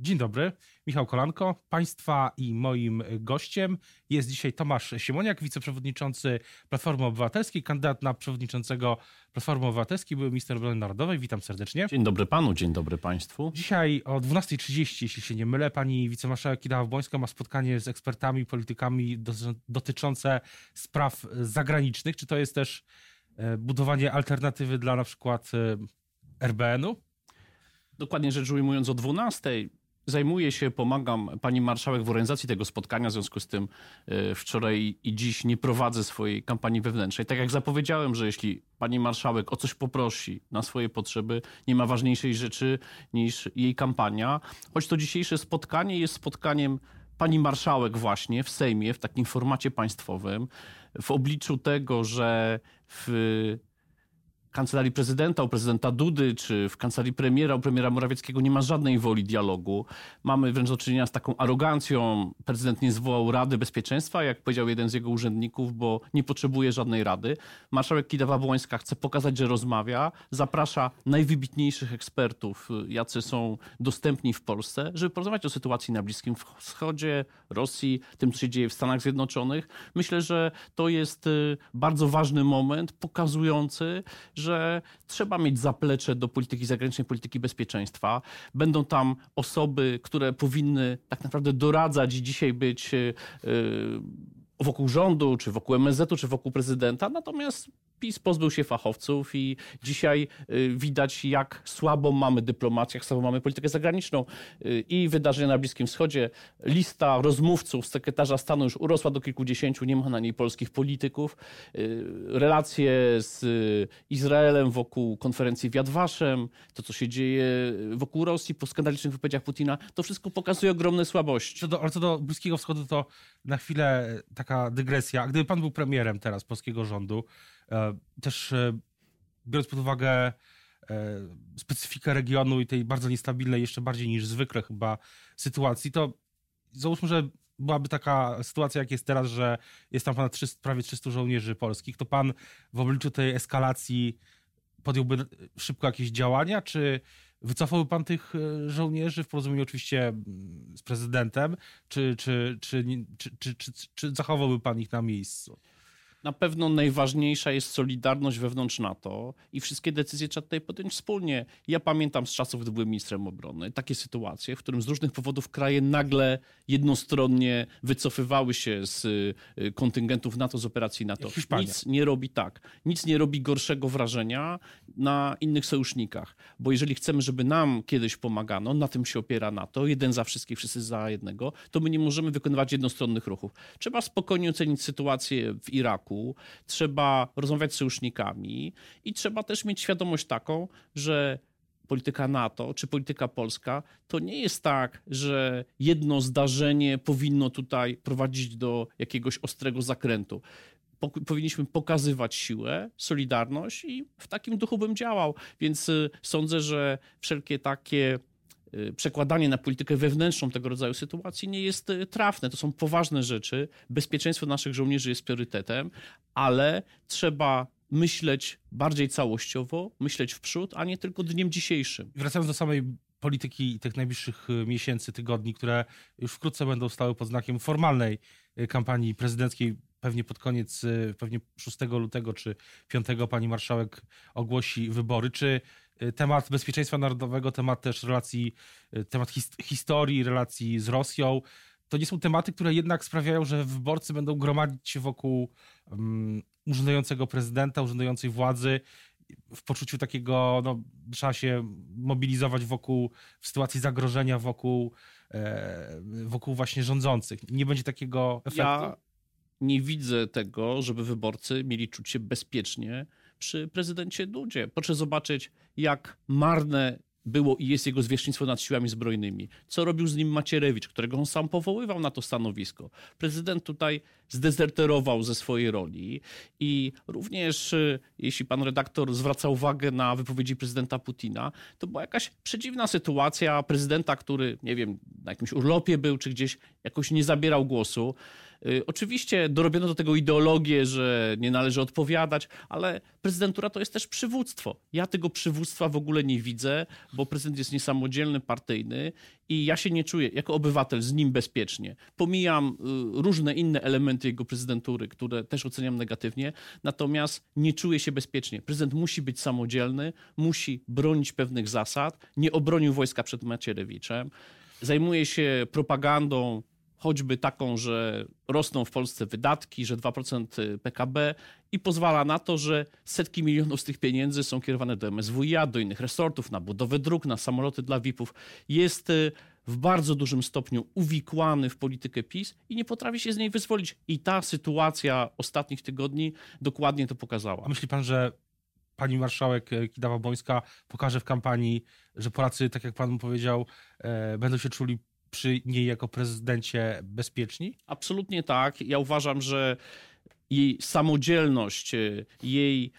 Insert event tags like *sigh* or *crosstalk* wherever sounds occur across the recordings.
Dzień dobry, Michał Kolanko. Państwa i moim gościem jest dzisiaj Tomasz Siemoniak, wiceprzewodniczący Platformy Obywatelskiej, kandydat na przewodniczącego Platformy Obywatelskiej, były minister obrony narodowej. Witam serdecznie. Dzień dobry panu, dzień dobry państwu. Dzisiaj o 12.30, jeśli się nie mylę, pani wicemarszałek Kidawa-Błońska ma spotkanie z ekspertami, politykami dotyczące spraw zagranicznych. Czy to jest też e, budowanie alternatywy dla na przykład e, RBN-u? Dokładnie rzecz ujmując o 12 zajmuję się, pomagam pani marszałek w organizacji tego spotkania, w związku z tym e, wczoraj i dziś nie prowadzę swojej kampanii wewnętrznej. Tak jak zapowiedziałem, że jeśli pani marszałek o coś poprosi na swoje potrzeby, nie ma ważniejszej rzeczy niż jej kampania. Choć to dzisiejsze spotkanie jest spotkaniem pani marszałek właśnie w Sejmie, w takim formacie państwowym, w obliczu tego, że w kancelarii prezydenta, u prezydenta Dudy, czy w kancelarii premiera, u premiera Morawieckiego nie ma żadnej woli dialogu. Mamy wręcz do czynienia z taką arogancją. Prezydent nie zwołał Rady Bezpieczeństwa, jak powiedział jeden z jego urzędników, bo nie potrzebuje żadnej rady. Marszałek Kidawa-Błońska chce pokazać, że rozmawia, zaprasza najwybitniejszych ekspertów, jacy są dostępni w Polsce, żeby porozmawiać o sytuacji na Bliskim Wschodzie, Rosji, tym, co się dzieje w Stanach Zjednoczonych. Myślę, że to jest y, bardzo ważny moment pokazujący, że trzeba mieć zaplecze do polityki zagranicznej, polityki bezpieczeństwa. Będą tam osoby, które powinny tak naprawdę doradzać i dzisiaj być yy, wokół rządu, czy wokół MSZ-u, czy wokół prezydenta. Natomiast PiS pozbył się fachowców i dzisiaj y, widać, jak słabo mamy dyplomację, jak słabo mamy politykę zagraniczną y, i wydarzenia na Bliskim Wschodzie. Lista rozmówców sekretarza stanu już urosła do kilkudziesięciu, nie ma na niej polskich polityków. Y, relacje z Izraelem wokół konferencji w Jadwaszem, to co się dzieje wokół Rosji po skandalicznych wypowiedziach Putina, to wszystko pokazuje ogromne słabości. Co do, ale co do Bliskiego Wschodu, to na chwilę taka dygresja. Gdyby pan był premierem teraz polskiego rządu, E, też e, biorąc pod uwagę e, specyfikę regionu i tej bardzo niestabilnej, jeszcze bardziej niż zwykle chyba sytuacji, to załóżmy, że byłaby taka sytuacja, jak jest teraz, że jest tam ponad 300, prawie 300 żołnierzy polskich, to pan w obliczu tej eskalacji podjąłby szybko jakieś działania, czy wycofałby pan tych żołnierzy w porozumieniu oczywiście z prezydentem, czy, czy, czy, czy, czy, czy, czy zachowałby pan ich na miejscu? Na pewno najważniejsza jest solidarność wewnątrz NATO i wszystkie decyzje trzeba tutaj podjąć wspólnie. Ja pamiętam z czasów, gdy byłem ministrem obrony, takie sytuacje, w którym z różnych powodów kraje nagle jednostronnie wycofywały się z y, kontyngentów NATO, z operacji NATO. Hiszpania. Nic nie robi tak. Nic nie robi gorszego wrażenia na innych sojusznikach. Bo jeżeli chcemy, żeby nam kiedyś pomagano, na tym się opiera NATO, jeden za wszystkich, wszyscy za jednego, to my nie możemy wykonywać jednostronnych ruchów. Trzeba spokojnie ocenić sytuację w Iraku, trzeba rozmawiać z sojusznikami i trzeba też mieć świadomość taką, że polityka NATO czy polityka polska, to nie jest tak, że jedno zdarzenie powinno tutaj prowadzić do jakiegoś ostrego zakrętu. Powinniśmy pokazywać siłę, solidarność i w takim duchu bym działał. Więc y, sądzę, że wszelkie takie Y, przekładanie na politykę wewnętrzną tego rodzaju sytuacji nie jest y, trafne. To są poważne rzeczy. Bezpieczeństwo naszych żołnierzy jest priorytetem, ale trzeba myśleć bardziej całościowo, myśleć w przód, a nie tylko dniem dzisiejszym. Wracając do samej polityki tych najbliższych miesięcy, tygodni, które już wkrótce będą stały pod znakiem formalnej kampanii prezydenckiej pewnie pod koniec, pewnie 6 lutego czy 5 pani marszałek ogłosi wybory. Czy Y, temat bezpieczeństwa narodowego, temat też relacji, y, temat his historii, relacji z Rosją. To nie są tematy, które jednak sprawiają, że wyborcy będą gromadzić się wokół um, urzędującego prezydenta, urzędującej władzy w poczuciu takiego, no, trzeba się mobilizować wokół, w sytuacji zagrożenia wokół, e, wokół właśnie rządzących. Nie będzie takiego efektu? Ja nie widzę tego, żeby wyborcy mieli czuć się bezpiecznie przy prezydencie Dudzie. Proszę zobaczyć, jak marne było i jest jego zwierzchnictwo nad siłami zbrojnymi. Co robił z nim Macierewicz, którego on sam powoływał na to stanowisko. Prezydent tutaj zdezerterował ze swojej roli i również, y, jeśli pan redaktor zwraca uwagę na wypowiedzi prezydenta Putina, to była jakaś przedziwna sytuacja prezydenta, który, nie wiem, na jakimś urlopie był, czy gdzieś jakoś nie zabierał głosu. Y, oczywiście dorobiono do tego ideologię, że nie należy odpowiadać, ale prezydentura to jest też przywództwo. Ja tego przywództwa w ogóle nie widzę, bo prezydent jest niesamodzielny, partyjny i ja się nie czuję jako obywatel z nim bezpiecznie. Pomijam y, różne inne elementy jego prezydentury, które też oceniam negatywnie, natomiast nie czuję się bezpiecznie. Prezydent musi być samodzielny, musi bronić pewnych zasad. Nie obronił wojska przed Macierewiczem. Zajmuje się propagandą, choćby taką, że rosną w Polsce wydatki, że 2% PKB i pozwala na to, że setki milionów z tych pieniędzy są kierowane do MSWiA, do innych resortów, na budowę dróg, na samoloty dla VIP-ów. Jest y, w bardzo dużym stopniu uwikłany w politykę PiS i nie potrafi się z niej wyzwolić. I ta sytuacja ostatnich tygodni dokładnie to pokazała. Myśli pan, że pani marszałek e, Kidawa-Błońska pokaże w kampanii, że Polacy, tak jak pan powiedział, e, będą się czuli przy niej jako prezydencie bezpieczni? Absolutnie tak. Ja uważam, że jej samodzielność, e, jej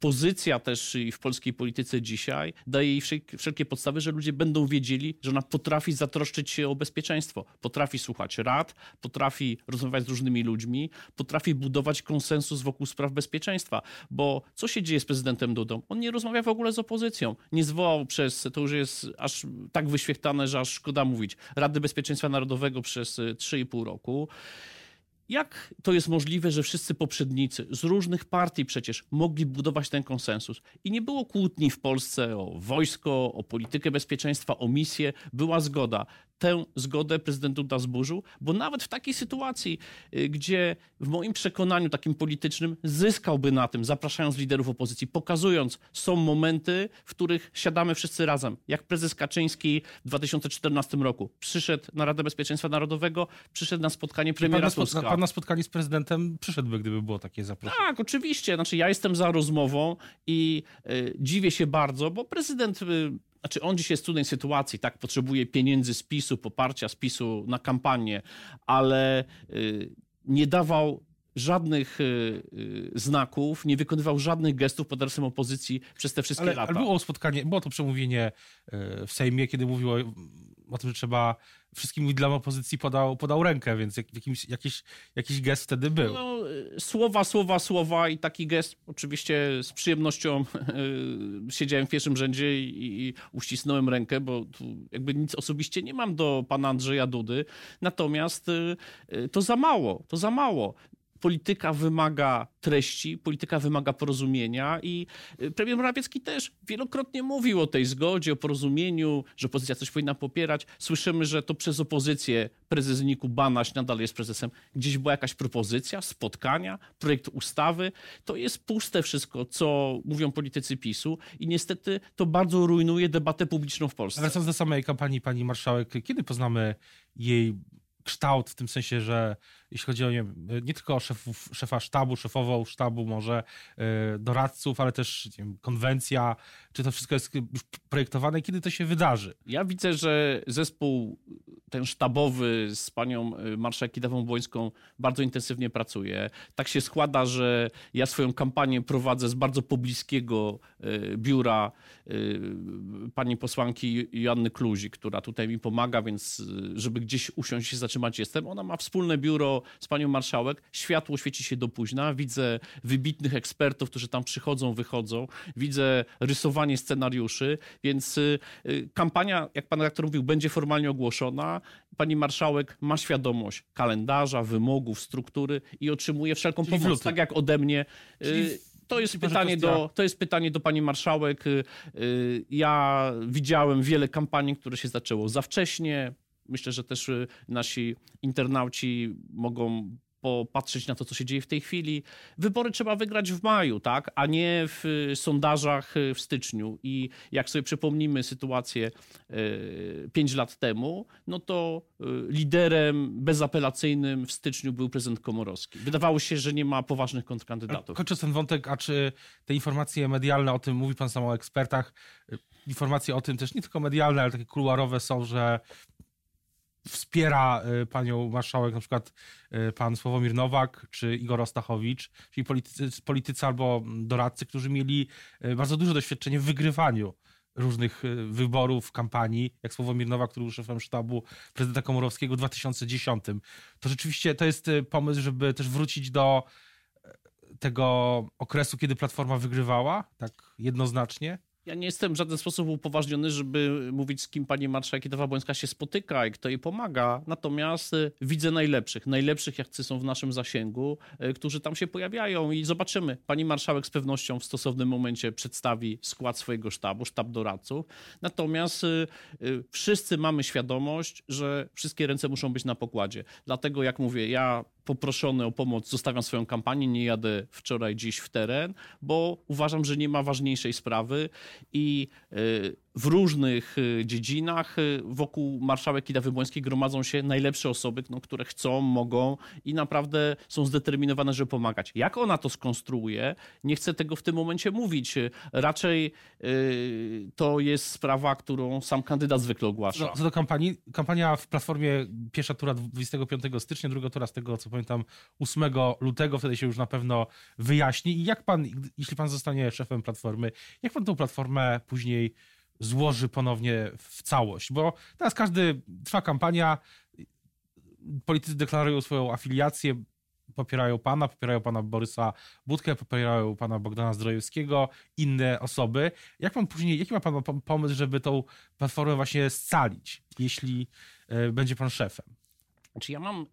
pozycja też w polskiej polityce dzisiaj daje jej wszelkie podstawy, że ludzie będą wiedzieli, że ona potrafi zatroszczyć się o bezpieczeństwo, potrafi słuchać rad, potrafi rozmawiać z różnymi ludźmi, potrafi budować konsensus wokół spraw bezpieczeństwa. Bo co się dzieje z prezydentem Dudą? On nie rozmawia w ogóle z opozycją. Nie zwołał przez, to już jest aż tak wyświechtane, że aż szkoda mówić, Rady Bezpieczeństwa Narodowego przez 3,5 roku. Jak to jest możliwe, że wszyscy poprzednicy z różnych partii przecież mogli budować ten konsensus? I nie było kłótni w Polsce o wojsko, o politykę bezpieczeństwa, o misję, była zgoda tę zgodę prezydent Duda zburzył, bo nawet w takiej sytuacji, y, gdzie w moim przekonaniu takim politycznym zyskałby na tym, zapraszając liderów opozycji, pokazując, są momenty, w których siadamy wszyscy razem. Jak prezes Kaczyński w 2014 roku przyszedł na Radę Bezpieczeństwa Narodowego, przyszedł na spotkanie premiera pan na, Tuska. Pan na spotkanie z prezydentem przyszedłby, gdyby było takie zaproszenie. Tak, oczywiście. Znaczy ja jestem za rozmową i y, dziwię się bardzo, bo prezydent y, znaczy on dzisiaj jest w trudnej sytuacji, tak, potrzebuje pieniędzy z PiSu, poparcia z PiSu na kampanię, ale y, nie dawał żadnych y, y, znaków, nie wykonywał żadnych gestów pod adresem opozycji przez te wszystkie ale, lata. Ale było spotkanie, było to przemówienie w Sejmie, kiedy mówiło o tym, że trzeba wszystkim liderom opozycji podał, podał rękę, więc jakimś, jakiś, jakiś gest wtedy był. No, słowa, słowa, słowa i taki gest oczywiście z przyjemnością *laughs* siedziałem w pierwszym rzędzie i, i uścisnąłem rękę, bo jakby nic osobiście nie mam do pana Andrzeja Dudy, natomiast y, y, to za mało, to za mało polityka wymaga treści, polityka wymaga porozumienia i y, premier Morawiecki też wielokrotnie mówił o tej zgodzie, o porozumieniu, że opozycja coś powinna popierać. Słyszymy, że to przez opozycję prezes Niku Banaś nadal jest prezesem. Gdzieś była jakaś propozycja, spotkania, projekt ustawy. To jest puste wszystko, co mówią politycy PiSu i niestety to bardzo rujnuje debatę publiczną w Polsce. Wracając do samej kampanii pani marszałek, kiedy poznamy jej kształt w tym sensie, że jeśli chodzi o nie, nie tylko o szefów, szefa sztabu, szefową sztabu, może e, doradców, ale też wiem, konwencja, czy to wszystko jest już projektowane, kiedy to się wydarzy? Ja widzę, że zespół ten sztabowy z panią e, marszałek Kidawą Błońską bardzo intensywnie pracuje. Tak się składa, że ja swoją kampanię prowadzę z bardzo pobliskiego e, biura pani posłanki Joanny Kluzi, która tutaj mi pomaga, więc żeby gdzieś usiąść i zatrzymać jestem. Ona ma wspólne biuro z panią marszałek. Światło świeci się do późna. Widzę wybitnych ekspertów, którzy tam przychodzą, wychodzą. Widzę rysowanie scenariuszy, więc y, y, kampania, jak pan redaktor mówił, będzie formalnie ogłoszona. Pani marszałek ma świadomość kalendarza, wymogów, struktury i otrzymuje wszelką Czyli pomoc, tak jak ode mnie. Y, Czyli to jest, pytanie do, to jest pytanie do pani marszałek. Ja widziałem wiele kampanii, które się zaczęło za wcześnie myślę, że też y, nasi internauci mogą popatrzeć na to, co się dzieje w tej chwili. Wybory trzeba wygrać w maju, tak, a nie w y, sondażach y, w styczniu. I jak sobie przypomnimy sytuację pięć lat temu, no to liderem bezapelacyjnym w styczniu był prezydent Komorowski. Wydawało się, że nie ma poważnych kontrkandydatów. Kończąc ten wątek, a czy te informacje medialne o tym, mówi pan sam o ekspertach, informacje o tym też nie tylko medialne, ale takie kuluarowe są, że wspiera y, panią marszałek na przykład y, pan Sławomir Nowak czy Igor Ostachowicz, czyli politycy, politycy albo doradcy, którzy mieli y, bardzo duże doświadczenie w wygrywaniu różnych wyborów, kampanii, jak Sławomir Nowak, który był szefem sztabu prezydenta Komorowskiego w 2010. To rzeczywiście to jest pomysł, żeby też wrócić do tego okresu, kiedy Platforma wygrywała, tak jednoznacznie? Ja nie jestem w żaden sposób upoważniony, żeby mówić, z kim pani marszałek Kidawa-Błońska się spotyka i kto jej pomaga. Natomiast y, widzę najlepszych. Najlepszych, jacy są w naszym zasięgu, y, którzy tam się pojawiają i zobaczymy. Pani marszałek z pewnością w stosownym momencie przedstawi skład swojego sztabu, sztab doradców. Natomiast y, wszyscy mamy świadomość, że wszystkie ręce muszą być na pokładzie. Dlatego, jak mówię, ja poproszony o pomoc, zostawiam swoją kampanię, nie jadę wczoraj, dziś w teren, bo uważam, że nie ma ważniejszej sprawy i y, w różnych y, dziedzinach y, wokół marszałek Kidawy Błońskiej gromadzą się najlepsze osoby, no, które chcą, mogą i naprawdę są zdeterminowane, żeby pomagać. Jak ona to skonstruuje, nie chcę tego w tym momencie mówić. Raczej yy, to jest sprawa, którą sam kandydat zwykle ogłasza. Co do kampanii, kampania w Platformie pierwsza tura 25 stycznia, druga tura z tego, co pamiętam, 8 lutego, wtedy się już na pewno wyjaśni. I jak pan, jeśli pan zostanie szefem Platformy, jak pan tą Platformę później złoży ponownie w całość, bo teraz każdy, trwa kampania, politycy deklarują swoją afiliację, popierają pana, popierają pana Borysa Budkę, popierają pana Bogdana Zdrojewskiego, inne osoby. Jak pan później, jaki ma pan pomysł, żeby tą platformę właśnie scalić, jeśli e, będzie pan szefem? Znaczy ja mam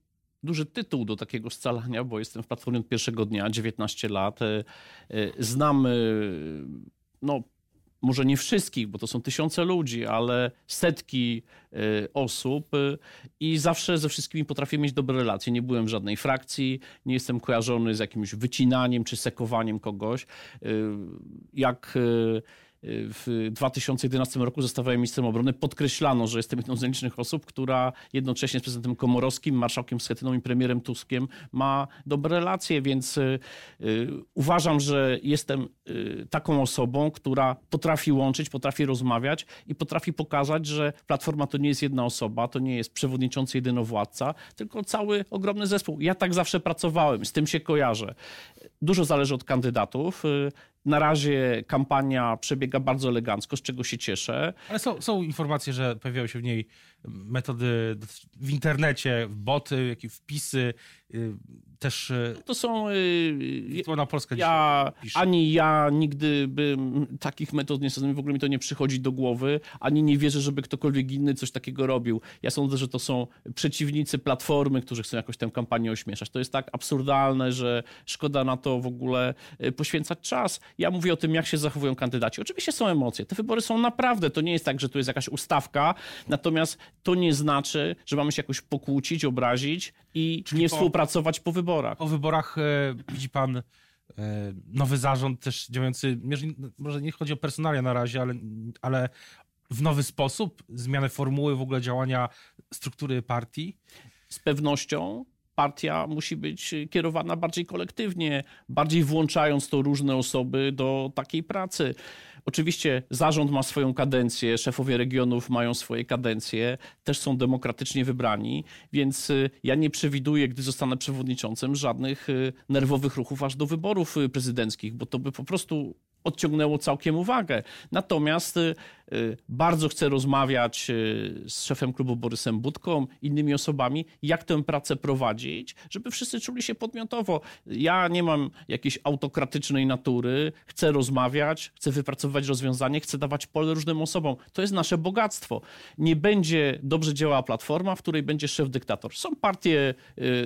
duży tytuł do takiego scalania, bo jestem w platformie od pierwszego dnia, 19 lat. E, e, znam no, może nie wszystkich, bo to są tysiące ludzi, ale setki y, osób y, i zawsze ze wszystkimi potrafię mieć dobre relacje. Nie byłem w żadnej frakcji, nie jestem kojarzony z jakimś wycinaniem czy sekowaniem kogoś. Y, jak w 2011 roku zostawałem ministrem obrony, podkreślano, że jestem jedną z nielicznych osób, która jednocześnie z prezydentem Komorowskim, marszałkiem Schetyną i premierem Tuskiem ma dobre relacje, więc y, y, uważam, że jestem y, taką osobą, która potrafi łączyć, potrafi rozmawiać i potrafi pokazać, że Platforma to nie jest jedna osoba, to nie jest przewodniczący jedynowładca, tylko cały ogromny zespół. Ja tak zawsze pracowałem, z tym się kojarzę. Dużo zależy od kandydatów. Na razie kampania przebiega bardzo elegancko, z czego się cieszę. Ale są, są informacje, że pojawiają się w niej metody w internecie, boty, jakieś wpisy, y, też... Y, to są... Wirtualna y, Polska ja, Ani ja nigdy bym takich metod nie stosował, w ogóle mi to nie przychodzi do głowy, ani nie wierzę, żeby ktokolwiek inny coś takiego robił. Ja sądzę, że to są przeciwnicy Platformy, którzy chcą jakoś tę kampanię ośmieszać. To jest tak absurdalne, że szkoda na to w ogóle poświęcać czas. Ja mówię o tym, jak się zachowują kandydaci. Oczywiście są emocje. Te wybory są naprawdę, to nie jest tak, że to jest jakaś ustawka, natomiast to nie znaczy, że mamy się jakoś pokłócić, obrazić i Czyli nie po, współpracować po wyborach. Po wyborach e, widzi pan e, nowy zarząd też działający, może nie chodzi o personalia na razie, ale, ale w nowy sposób, zmianę formuły w ogóle działania struktury partii? Z pewnością partia musi być kierowana bardziej kolektywnie, bardziej włączając to różne osoby do takiej pracy. Oczywiście zarząd ma swoją kadencję, szefowie regionów mają swoje kadencje, też są demokratycznie wybrani, więc y, ja nie przewiduję, gdy zostanę przewodniczącym, żadnych y, nerwowych ruchów aż do wyborów y, prezydenckich, bo to by po prostu odciągnęło całkiem uwagę. Natomiast y, y, bardzo chcę rozmawiać y, z szefem klubu Borysem Budką, innymi osobami, jak tę pracę prowadzić, żeby wszyscy czuli się podmiotowo. Ja nie mam jakiejś autokratycznej natury, chcę rozmawiać, chcę wypracowywać rozwiązanie, chcę dawać pole różnym osobom. To jest nasze bogactwo. Nie będzie dobrze działała platforma, w której będzie szef dyktator. Są partie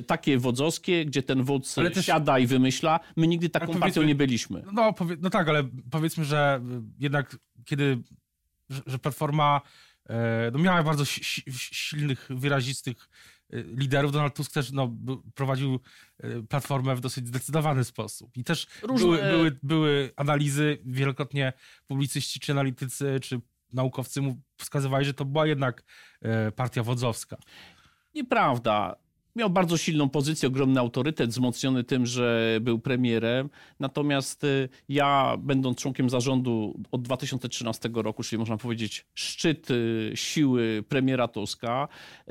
takie wodzowskie, gdzie ten wódz siada i wymyśla. My nigdy taką partią nie byliśmy. No, no tak, ale powiedzmy, że jednak kiedy, że Platforma e, no miała bardzo silnych, wyrazistych e, liderów. Donald Tusk też no, prowadził e, platformę w dosyć zdecydowany sposób. I też Różne... były, były, były analizy, wielokrotnie publicyści, czy analitycy, czy naukowcy mu wskazywali, że to była jednak partia wodzowska. Nieprawda. Miał bardzo silną pozycję, ogromny autorytet, wzmocniony tym, że był premierem. Natomiast y, ja, będąc członkiem zarządu od 2013 roku, czyli można powiedzieć szczyt y, siły premiera Tuska,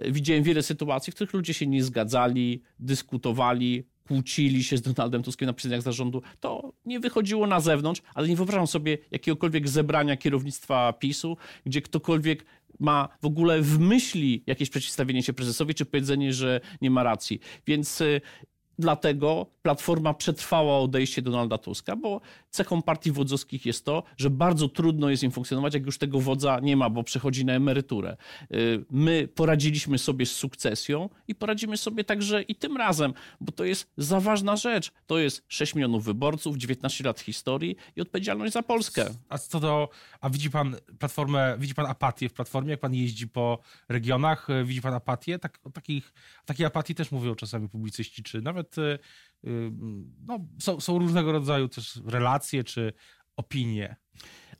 y, widziałem wiele sytuacji, w których ludzie się nie zgadzali, dyskutowali, kłócili się z Donaldem Tuskiem na posiedzeniach zarządu, to nie wychodziło na zewnątrz, ale nie wyobrażam sobie jakiegokolwiek zebrania kierownictwa PiSu, gdzie ktokolwiek ma w ogóle w myśli jakieś przeciwstawienie się prezesowi, czy powiedzenie, że nie ma racji. Więc y, dlatego Platforma przetrwała odejście Donalda Tuska, bo cechą partii wodzowskich jest to, że bardzo trudno jest im funkcjonować, jak już tego wodza nie ma, bo przechodzi na emeryturę. Y, my poradziliśmy sobie z sukcesją i poradzimy sobie także i tym razem, bo to jest za ważna rzecz. To jest 6 milionów wyborców, 19 lat historii i odpowiedzialność za Polskę. A co a widzi pan platformę, widzi pan apatię w platformie, jak pan jeździ po regionach, widzi pan apatię? Tak, takich, takiej apatii też mówią czasami publicyści, czy nawet y, y, no, są, są różnego rodzaju też relacje, czy opinie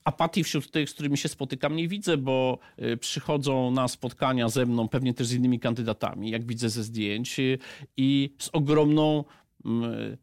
apatii wśród tych, z którymi się spotykam, nie widzę, bo y, przychodzą na spotkania ze mną, pewnie też z innymi kandydatami, jak widzę ze zdjęć, i z ogromną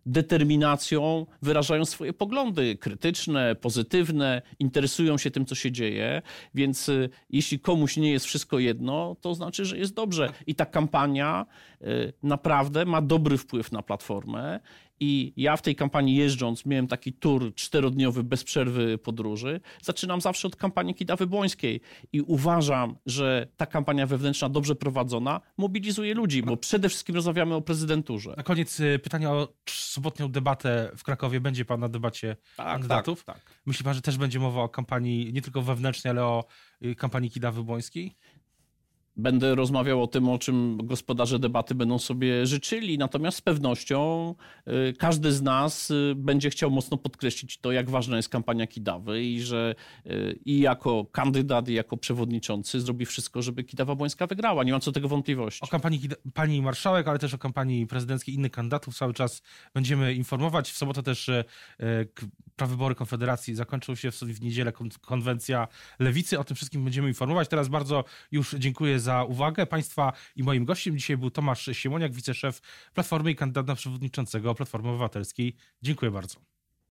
determinacją wyrażają swoje poglądy krytyczne, pozytywne, interesują się tym, co się dzieje. Więc y, jeśli komuś nie jest wszystko jedno, to znaczy, że jest dobrze. I ta kampania y, naprawdę ma dobry wpływ na platformę. I ja w tej kampanii jeżdżąc, miałem taki tour czterodniowy bez przerwy podróży. Zaczynam zawsze od kampanii Kidawy Błońskiej i uważam, że ta kampania wewnętrzna dobrze prowadzona mobilizuje ludzi, bo przede wszystkim rozmawiamy o prezydenturze. Na koniec y, pytania o sobotnią debatę w Krakowie. Będzie pan na debacie tak, kandydatów? Tak, tak. Myśli pan, że też będzie mowa o kampanii nie tylko wewnętrznej, ale o y, kampanii Kidawy Błońskiej? Będę rozmawiał o tym, o czym gospodarze debaty będą sobie życzyli, natomiast z pewnością y, każdy z nas y, będzie chciał mocno podkreślić to, jak ważna jest kampania Kidawy i że y, i jako kandydat, i jako przewodniczący zrobi wszystko, żeby Kidawa Błońska wygrała. Nie mam co tego wątpliwości. O kampanii pani marszałek, ale też o kampanii prezydenckiej innych kandydatów cały czas będziemy informować. W sobotę też prawybory Konfederacji zakończą się w niedzielę konwencja Lewicy. O tym wszystkim będziemy informować. Teraz bardzo już dziękuję za uwagę Państwa i moim gościem dzisiaj był Tomasz Siemoniak, wiceszef Platformy i kandydat na przewodniczącego Platformy Obywatelskiej. Dziękuję bardzo.